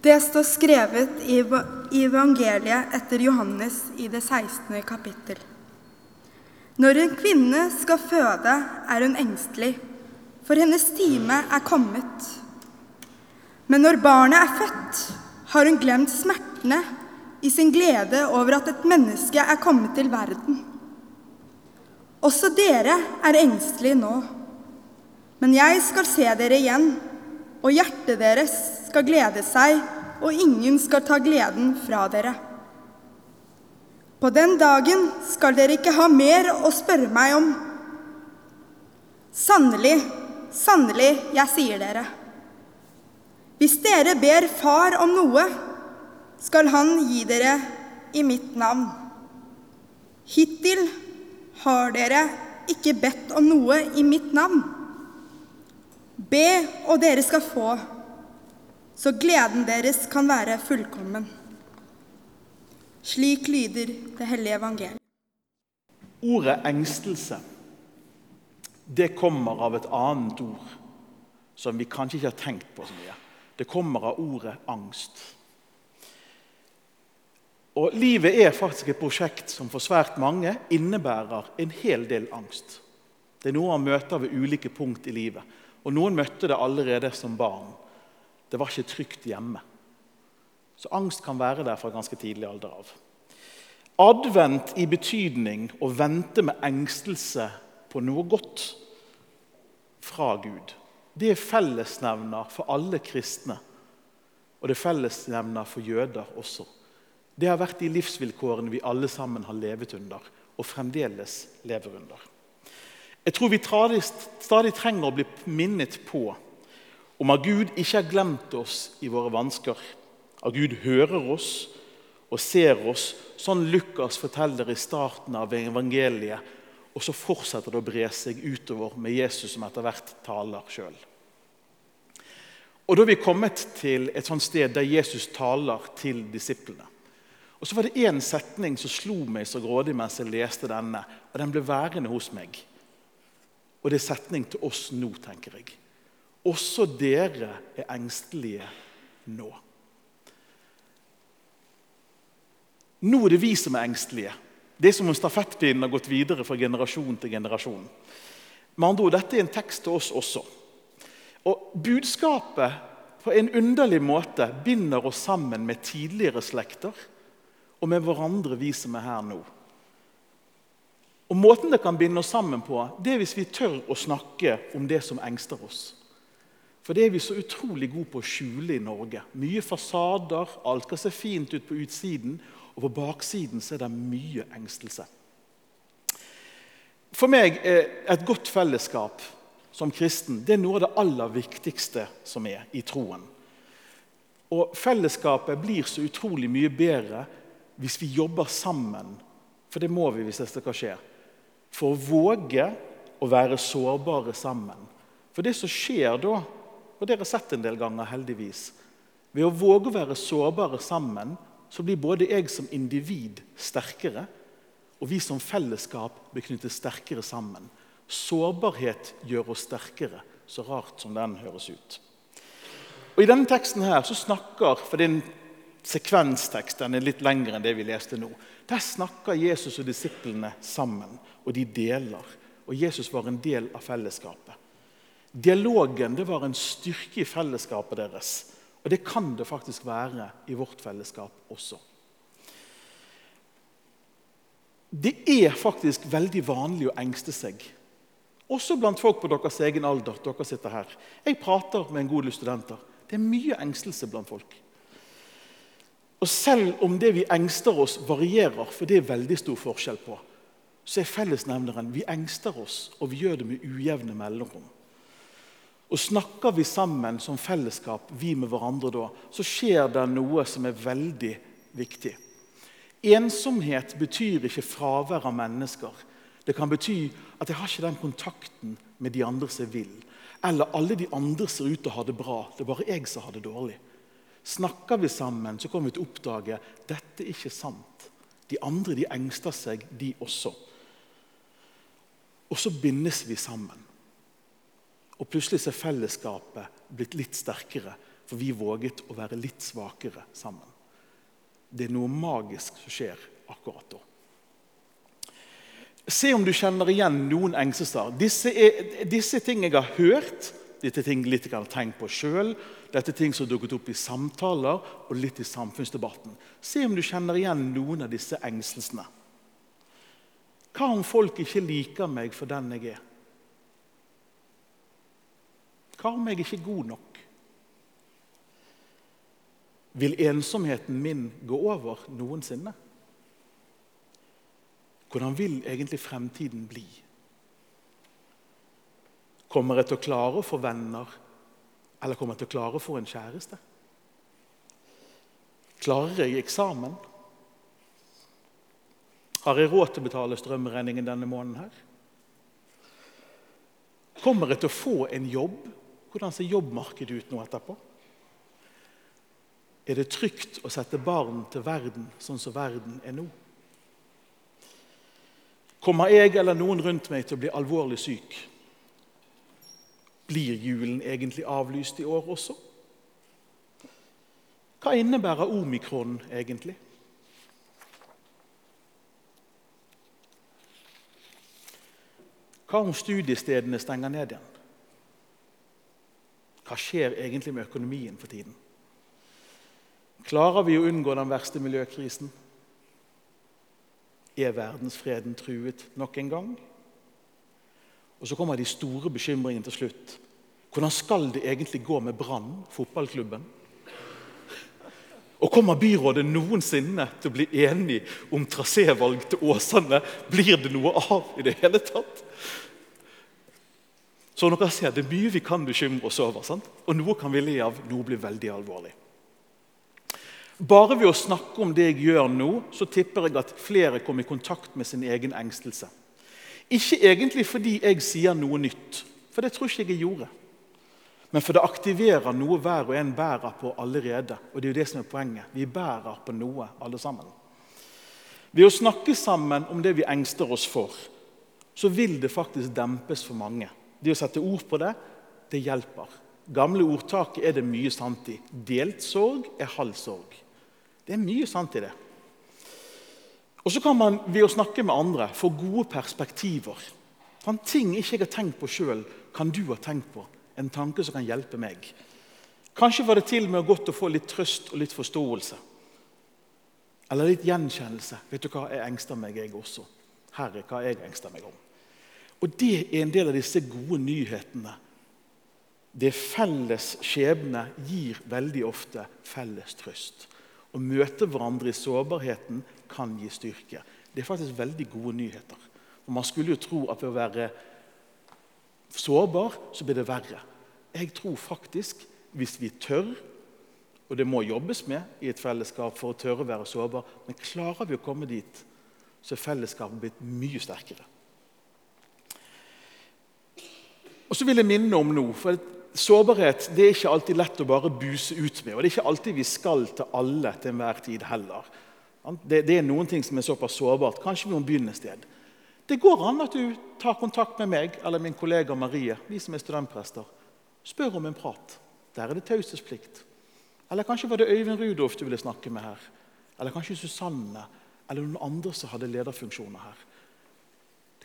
Det står skrevet i evangeliet etter Johannes i det 16. kapittel. Når en kvinne skal føde, er hun engstelig, for hennes time er kommet. Men når barnet er født, har hun glemt smertene i sin glede over at et menneske er kommet til verden. Også dere er engstelige nå. Men jeg skal se dere igjen, og hjertet deres skal glede seg, og ingen skal ta gleden fra dere. På den dagen skal dere ikke ha mer å spørre meg om. Sannelig, sannelig, jeg sier dere. Hvis dere ber Far om noe, skal Han gi dere i mitt navn. Hittil har dere ikke bedt om noe i mitt navn. Be, og dere skal få, så gleden deres kan være fullkommen. Slik lyder det hellige evangeliet. Ordet engstelse det kommer av et annet ord som vi kanskje ikke har tenkt på så mye. Det kommer av ordet angst. Og Livet er faktisk et prosjekt som for svært mange innebærer en hel del angst. Det er noe man møter ved ulike punkt i livet. Og Noen møtte det allerede som barn. Det var ikke trygt hjemme. Så angst kan være der fra ganske tidlig alder av. Advent i betydning å vente med engstelse på noe godt fra Gud. Det er fellesnevner for alle kristne. Og det er fellesnevner for jøder også. Det har vært de livsvilkårene vi alle sammen har levet under, og fremdeles lever under. Jeg tror vi stadig trenger å bli minnet på om at Gud ikke har glemt oss i våre vansker. At Gud hører oss og ser oss, sånn Lukas forteller i starten av evangeliet. Og så fortsetter det å bre seg utover med Jesus som etter hvert taler sjøl. Og Da er vi kommet til et sånt sted der Jesus taler til disiplene. Og så var det én setning som slo meg så grådig mens jeg leste denne. Og den ble værende hos meg. Og det er setning til oss nå, tenker jeg. Også dere er engstelige nå. Nå er det vi som er engstelige. Det er som om stafettpinnen har gått videre fra generasjon til generasjon. Med andre ord, Dette er en tekst til oss også. Og Budskapet på en underlig måte binder oss sammen med tidligere slekter og med hverandre, vi som er her nå. Og Måten det kan binde oss sammen på, det er hvis vi tør å snakke om det som engster oss. For det er vi så utrolig gode på å skjule i Norge. Mye fasader, alt skal se fint ut på utsiden, og på baksiden så er det mye engstelse. For meg er et godt fellesskap som kristen det er noe av det aller viktigste som er i troen. Og Fellesskapet blir så utrolig mye bedre hvis vi jobber sammen, for det må vi hvis det skal skje, for å våge å være sårbare sammen. For det som skjer da, og det har sett en del ganger, heldigvis Ved å våge å være sårbare sammen, så blir både jeg som individ sterkere, og vi som fellesskap blir knyttet sterkere sammen. Sårbarhet gjør oss sterkere, så rart som den høres ut. Og I denne teksten her så snakker for din sekvenstekst. Den er litt lengre enn det vi leste nå. Der snakker Jesus og disiplene sammen, og de deler. Og Jesus var en del av fellesskapet. Dialogen det var en styrke i fellesskapet deres. Og det kan det faktisk være i vårt fellesskap også. Det er faktisk veldig vanlig å engste seg. Også blant folk på deres egen alder. dere sitter her. Jeg prater med en god del studenter. Det er mye engstelse blant folk. Og selv om det vi engster oss, varierer, for det er veldig stor forskjell på, så er fellesnevneren vi engster oss, og vi gjør det med ujevne mellomrom. Og Snakker vi sammen som fellesskap, vi med hverandre da, så skjer det noe som er veldig viktig. Ensomhet betyr ikke fravær av mennesker. Det kan bety at jeg har ikke den kontakten med de andre som jeg vil. Eller alle de andre ser ut til å ha det bra. Det er bare jeg som har det dårlig. Snakker vi sammen, så kommer vi til å oppdage dette er ikke sant. De andre de engster seg, de også. Og så bindes vi sammen. Og plutselig er fellesskapet blitt litt sterkere For vi våget å være litt svakere sammen. Det er noe magisk som skjer akkurat da. Se om du kjenner igjen noen engstelser. Disse, disse ting jeg har hørt, dette er ting litt jeg har tenkt på sjøl, dette er ting som dukket opp i samtaler og litt i samfunnsdebatten. Se om du kjenner igjen noen av disse engstelsene. Hva om folk ikke liker meg for den jeg er? Hva om jeg ikke er god nok? Vil ensomheten min gå over noensinne? Hvordan vil egentlig fremtiden bli? Kommer jeg til å klare å få venner, eller kommer jeg til å klare å få en kjæreste? Klarer jeg eksamen? Har jeg råd til å betale strømregningen denne måneden? her? Kommer jeg til å få en jobb? Hvordan ser jobbmarkedet ut nå etterpå? Er det trygt å sette barn til verden sånn som verden er nå? Kommer jeg eller noen rundt meg til å bli alvorlig syk? Blir julen egentlig avlyst i år også? Hva innebærer omikron egentlig? Hva om studiestedene stenger ned igjen? Hva skjer egentlig med økonomien for tiden? Klarer vi å unngå den verste miljøkrisen? Er verdensfreden truet nok en gang? Og Så kommer de store bekymringene til slutt. Hvordan skal det egentlig gå med Brann, fotballklubben? Og Kommer byrådet noensinne til å bli enig om trasévalg til Åsane? Blir det noe av i det hele tatt? Så dere ser, Det er mye vi kan bekymre oss over, sant? og noe kan vi le av. Noe blir veldig alvorlig. Bare ved å snakke om det jeg gjør nå, så tipper jeg at flere kommer i kontakt med sin egen engstelse. Ikke egentlig fordi jeg sier noe nytt, for det tror ikke jeg gjorde. Men for det aktiverer noe hver og en bærer på allerede. Og det er jo det som er poenget. Vi bærer på noe, alle sammen. Ved å snakke sammen om det vi engster oss for, så vil det faktisk dempes for mange. Det å sette ord på det, det hjelper. Gamle ordtak er det mye sant i. Delt sorg er halv sorg. Det er mye sant i det. Og så kan man ved å snakke med andre få gode perspektiver. Sånn, ting ikke jeg har tenkt på sjøl, kan du ha tenkt på. En tanke som kan hjelpe meg. Kanskje var det til og med godt å få litt trøst og litt forståelse. Eller litt gjenkjennelse. Vet du hva, jeg engster meg, jeg også. Herre, hva jeg engster meg om. Og Det er en del av disse gode nyhetene. Det felles skjebne gir veldig ofte felles trøst. Å møte hverandre i sårbarheten kan gi styrke. Det er faktisk veldig gode nyheter. For Man skulle jo tro at ved å være sårbar, så blir det verre. Jeg tror faktisk, hvis vi tør, og det må jobbes med i et fellesskap for å tørre å være sårbar, men klarer vi å komme dit, så er fellesskapet blitt mye sterkere. Og så vil jeg minne om noe, for Sårbarhet det er ikke alltid lett å bare buse ut med. Og det er ikke alltid vi skal til alle til enhver tid heller. Det, det er noen ting som er såpass sårbart. Kanskje vi må begynne et sted. Det går an at du tar kontakt med meg eller min kollega Marie, vi som er studentprester. Spør om en prat. Der er det taushetsplikt. Eller kanskje var det Øyvind Rudolf du ville snakke med her. Eller kanskje Susanne eller noen andre som hadde lederfunksjoner her.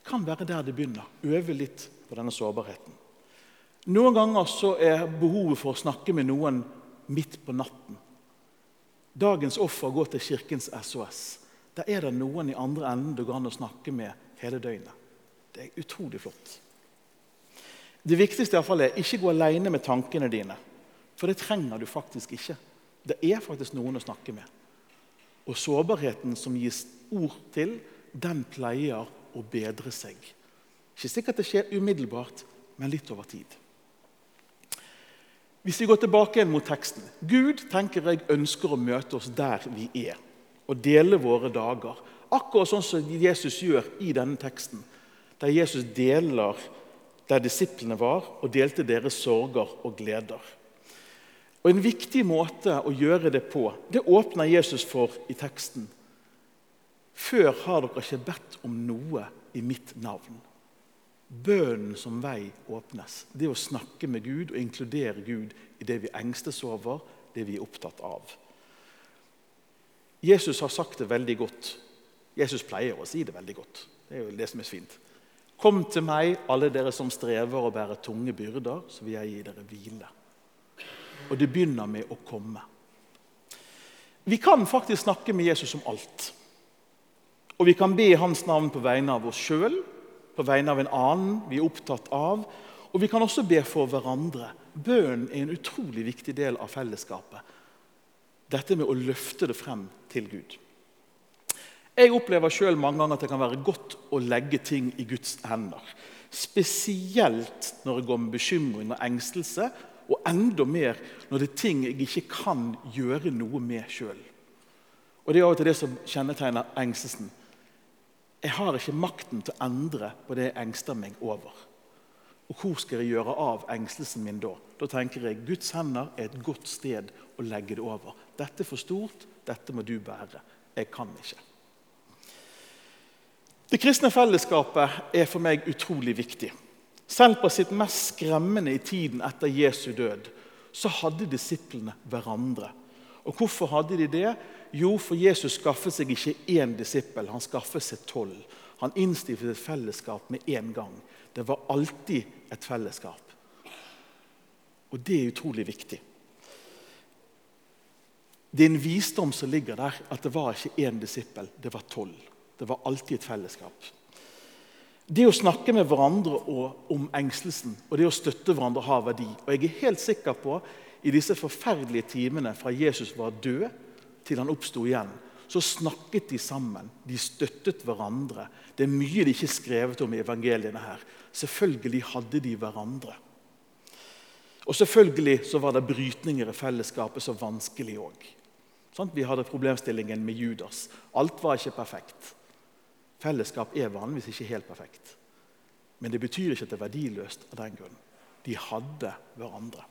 Kan være der det begynner. Øve litt på denne sårbarheten. Noen ganger så er behovet for å snakke med noen midt på natten. Dagens offer går til Kirkens SOS. Der er det noen i andre enden du går an å snakke med hele døgnet. Det er utrolig flott. Det viktigste i hvert fall er ikke gå alene med tankene dine. For det trenger du faktisk ikke. Det er faktisk noen å snakke med. Og sårbarheten som gis ord til, den pleier å bedre seg. Ikke sikkert det skjer umiddelbart, men litt over tid. Hvis vi går tilbake igjen mot teksten Gud tenker jeg, ønsker å møte oss der vi er, og dele våre dager. Akkurat sånn som Jesus gjør i denne teksten, der Jesus deler der disiplene var, og delte deres sorger og gleder. Og En viktig måte å gjøre det på, det åpner Jesus for i teksten. Før har dere ikke bedt om noe i mitt navn. Bønnen som vei åpnes. Det å snakke med Gud og inkludere Gud i det vi engstes over, det vi er opptatt av. Jesus har sagt det veldig godt. Jesus pleier å si det veldig godt. Det er jo det som er fint. Kom til meg, alle dere som strever og bærer tunge byrder, så vil jeg gi dere hvile. Og det begynner med å komme. Vi kan faktisk snakke med Jesus om alt. Og vi kan be hans navn på vegne av oss sjøl, på vegne av en annen vi er opptatt av. Og vi kan også be for hverandre. Bønnen er en utrolig viktig del av fellesskapet. Dette med å løfte det frem til Gud. Jeg opplever sjøl mange ganger at det kan være godt å legge ting i Guds hender. Spesielt når det går med bekymring og engstelse, og enda mer når det er ting jeg ikke kan gjøre noe med sjøl. Og Det er av og til det som kjennetegner engstelsen. Jeg har ikke makten til å endre på det jeg engster meg over. Og hvor skal jeg gjøre av engstelsen min da? Da tenker jeg Guds hender er et godt sted å legge det over. Dette er for stort, dette må du bære. Jeg kan ikke. Det kristne fellesskapet er for meg utrolig viktig. Selv på sitt mest skremmende i tiden etter Jesu død så hadde disiplene hverandre. Og Hvorfor hadde de det? Jo, for Jesus skaffet seg ikke én disippel, han skaffet seg tolv. Han innstiftet et fellesskap med en gang. Det var alltid et fellesskap. Og det er utrolig viktig. Det er en visdom som ligger der, at det var ikke én disippel, det var tolv. Det var alltid et fellesskap. Det å snakke med hverandre om engstelsen og det å støtte hverandre har verdi. Og jeg er helt sikker på i disse forferdelige timene fra Jesus var død til han oppsto igjen, så snakket de sammen. De støttet hverandre. Det er mye de ikke skrevet om i evangeliene her. Selvfølgelig hadde de hverandre. Og selvfølgelig så var det brytninger i fellesskapet så vanskelig òg. Vi hadde problemstillingen med Judas. Alt var ikke perfekt. Fellesskap er vanligvis ikke helt perfekt. Men det betyr ikke at det er verdiløst av den grunn. De hadde hverandre.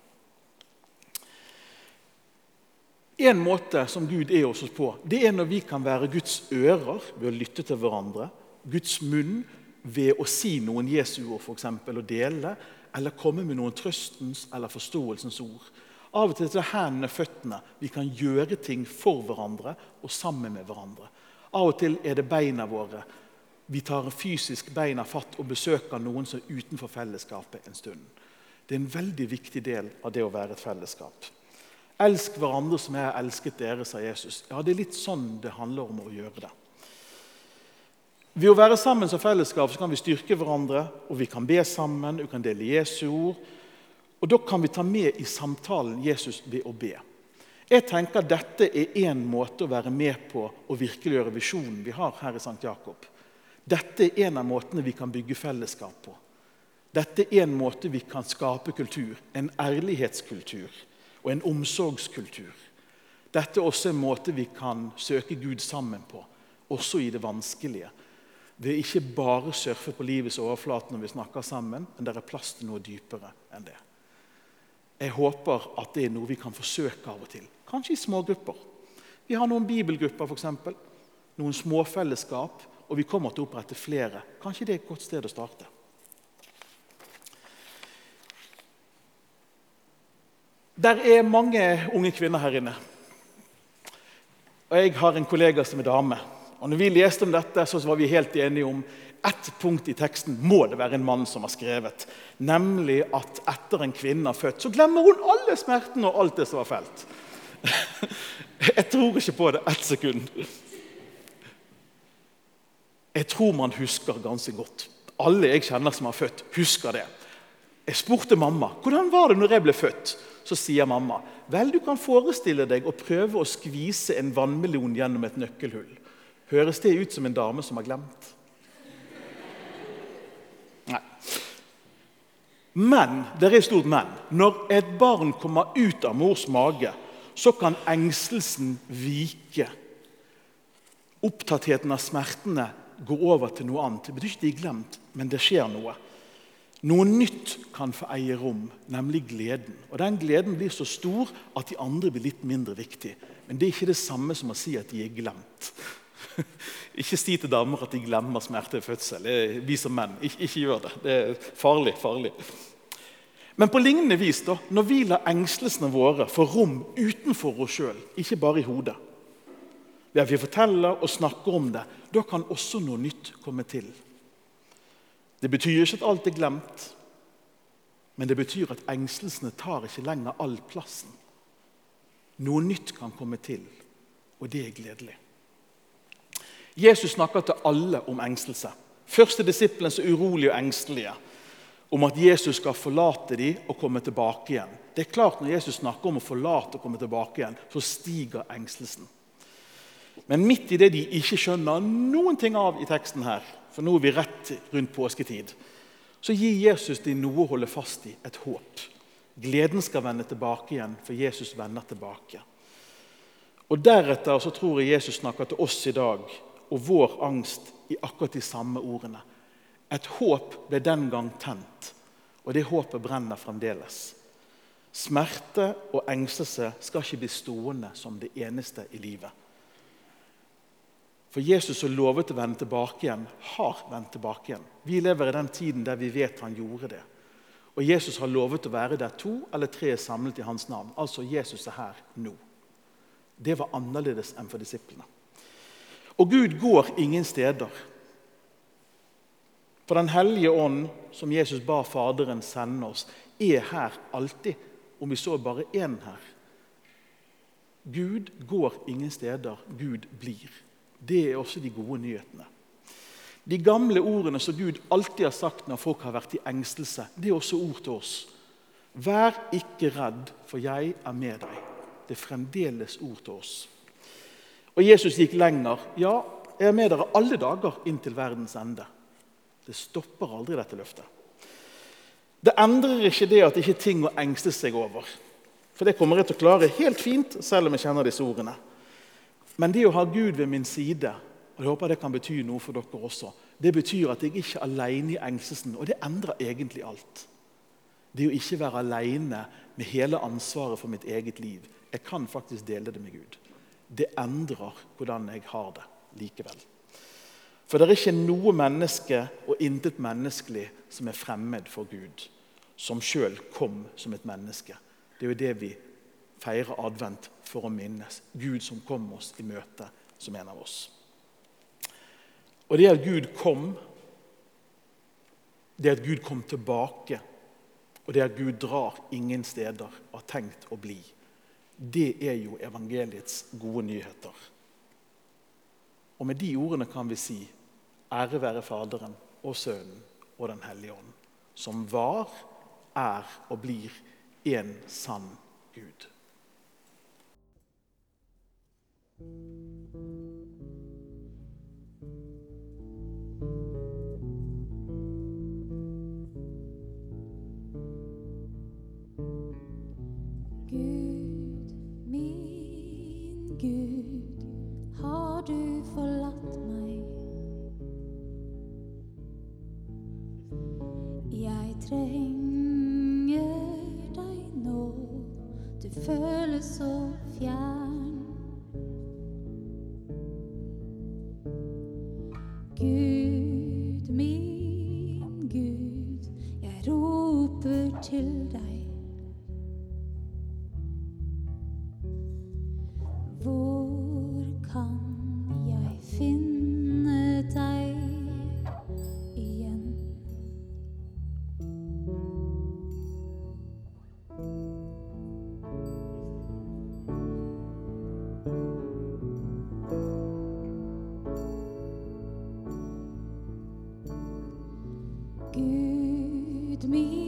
En måte som Gud er oss på, det er når vi kan være Guds ører ved å lytte til hverandre. Guds munn ved å si noen Jesu ord eksempel, og dele. Eller komme med noen trøstens eller forståelsens ord. Av og til det hendene, føttene. Vi kan gjøre ting for hverandre og sammen med hverandre. Av og til er det beina våre. Vi tar fysisk beina fatt og besøker noen som er utenfor fellesskapet en stund. Det er en veldig viktig del av det å være et fellesskap. Elsk hverandre som jeg har elsket dere, sa Jesus. Ja, Det er litt sånn det handler om å gjøre det. Ved å være sammen som fellesskap så kan vi styrke hverandre, og vi kan be sammen, vi kan dele Jesu ord. Og Da kan vi ta med i samtalen Jesus ved å be. Jeg tenker Dette er én måte å være med på å virkeliggjøre visjonen vi har her i St. Jakob. Dette er en av måtene vi kan bygge fellesskap på. Dette er en måte vi kan skape kultur, en ærlighetskultur og en omsorgskultur. Dette er også en måte vi kan søke Gud sammen på, også i det vanskelige. Ved ikke bare surfe på livets overflate når vi snakker sammen, men det er plass til noe dypere enn det. Jeg håper at det er noe vi kan forsøke av og til. Kanskje i små grupper. Vi har noen bibelgrupper, f.eks. Noen småfellesskap. Og vi kommer til å opprette flere. Kanskje det er et godt sted å starte. Der er mange unge kvinner her inne. Og jeg har en kollega som er dame. Og når vi leste om dette, så var vi helt enige om ett punkt i teksten må det være en mann som har skrevet. Nemlig at etter en kvinne har født, så glemmer hun alle smertene og alt det som var felt. Jeg tror ikke på det ett sekund. Jeg tror man husker ganske godt. Alle jeg kjenner som har født, husker det. Jeg spurte mamma hvordan var det når jeg ble født. Så sier mamma vel, du kan forestille deg å prøve å skvise en vannmelon gjennom et nøkkelhull. Høres det ut som en dame som har glemt? Nei. Men det er et stort men. Når et barn kommer ut av mors mage, så kan engstelsen vike. Opptattheten av smertene går over til noe annet. Det betyr ikke de er glemt, men det skjer noe. Noe nytt kan få eie rom, nemlig gleden. Og Den gleden blir så stor at de andre blir litt mindre viktige. Men det er ikke det samme som å si at de er glemt. Ikke si til damer at de glemmer smerte ved fødsel. Vi som menn, ikke, ikke, gjør det. Det er farlig. farlig. Men på lignende vis, da, når vi lar engstelsene våre få rom utenfor oss sjøl, ikke bare i hodet Ved at vi forteller og snakker om det, da kan også noe nytt komme til. Det betyr ikke at alt er glemt, men det betyr at engstelsene tar ikke lenger all plassen. Noe nytt kan komme til, og det er gledelig. Jesus snakker til alle om engstelse. Første disiplene er urolige og engstelige om at Jesus skal forlate dem og komme tilbake igjen. Det er klart Når Jesus snakker om å forlate og komme tilbake igjen, så stiger engstelsen. Men midt i det de ikke skjønner noen ting av i teksten, her, for nå er vi rett rundt påsketid, så gir Jesus dem noe å holde fast i, et håp. Gleden skal vende tilbake igjen, for Jesus vender tilbake. Og Deretter så tror jeg Jesus snakker til oss i dag og vår angst i akkurat de samme ordene. Et håp ble den gang tent, og det håpet brenner fremdeles. Smerte og engstelse skal ikke bli stående som det eneste i livet. For Jesus som lovet å vende tilbake igjen, har vendt tilbake igjen. Vi lever i den tiden der vi vet han gjorde det. Og Jesus har lovet å være der to eller tre er samlet i hans navn. Altså Jesus er her nå. Det var annerledes enn for disiplene. Og Gud går ingen steder. For Den hellige ånd, som Jesus ba Faderen sende oss, er her alltid, om vi så bare én her. Gud går ingen steder, Gud blir. Det er også de gode nyhetene. De gamle ordene som Gud alltid har sagt når folk har vært i engstelse, det er også ord til oss. Vær ikke redd, for jeg er med deg. Det er fremdeles ord til oss. Og Jesus gikk lenger. Ja, jeg er med dere alle dager inn til verdens ende. Det stopper aldri, dette løftet. Det endrer ikke det at det ikke er ting å engste seg over. For det kommer jeg til å klare helt fint, selv om jeg kjenner disse ordene. Men det å ha Gud ved min side, og jeg håper det kan bety noe for dere også, det betyr at jeg ikke er alene i engstelsen, og det endrer egentlig alt. Det å ikke være alene med hele ansvaret for mitt eget liv. Jeg kan faktisk dele det med Gud det endrer hvordan jeg har det likevel. For det er ikke noe menneske og intet menneskelig som er fremmed for Gud, som sjøl kom som et menneske. Det er jo det vi feirer advent for å minnes. Gud som kom oss i møte som en av oss. Og det at Gud kom, det at Gud kom tilbake, og det at Gud drar ingen steder, har tenkt å bli. Det er jo evangeliets gode nyheter. Og med de ordene kan vi si ære være Faderen og Sønnen og Den hellige ånd, som var, er og blir en sann Gud. thank you me.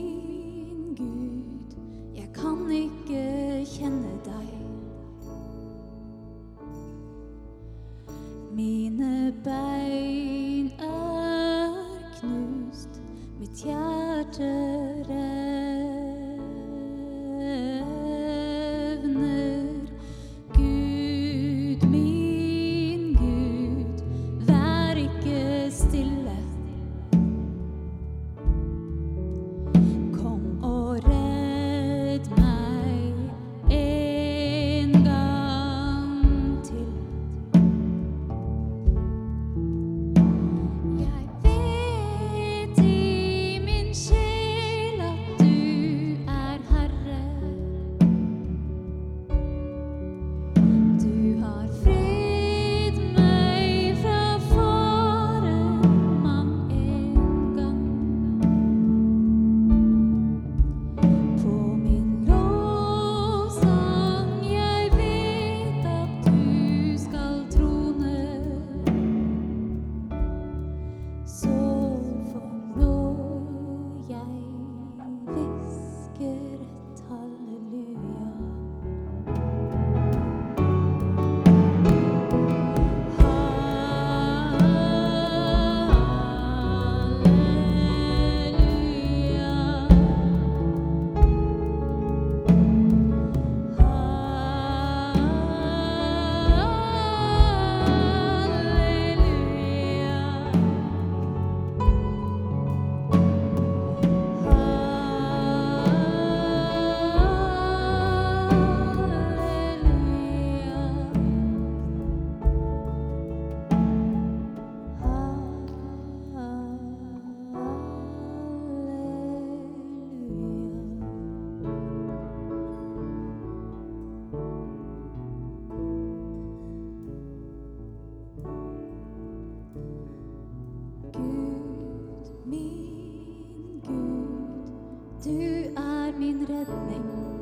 Du er min redning.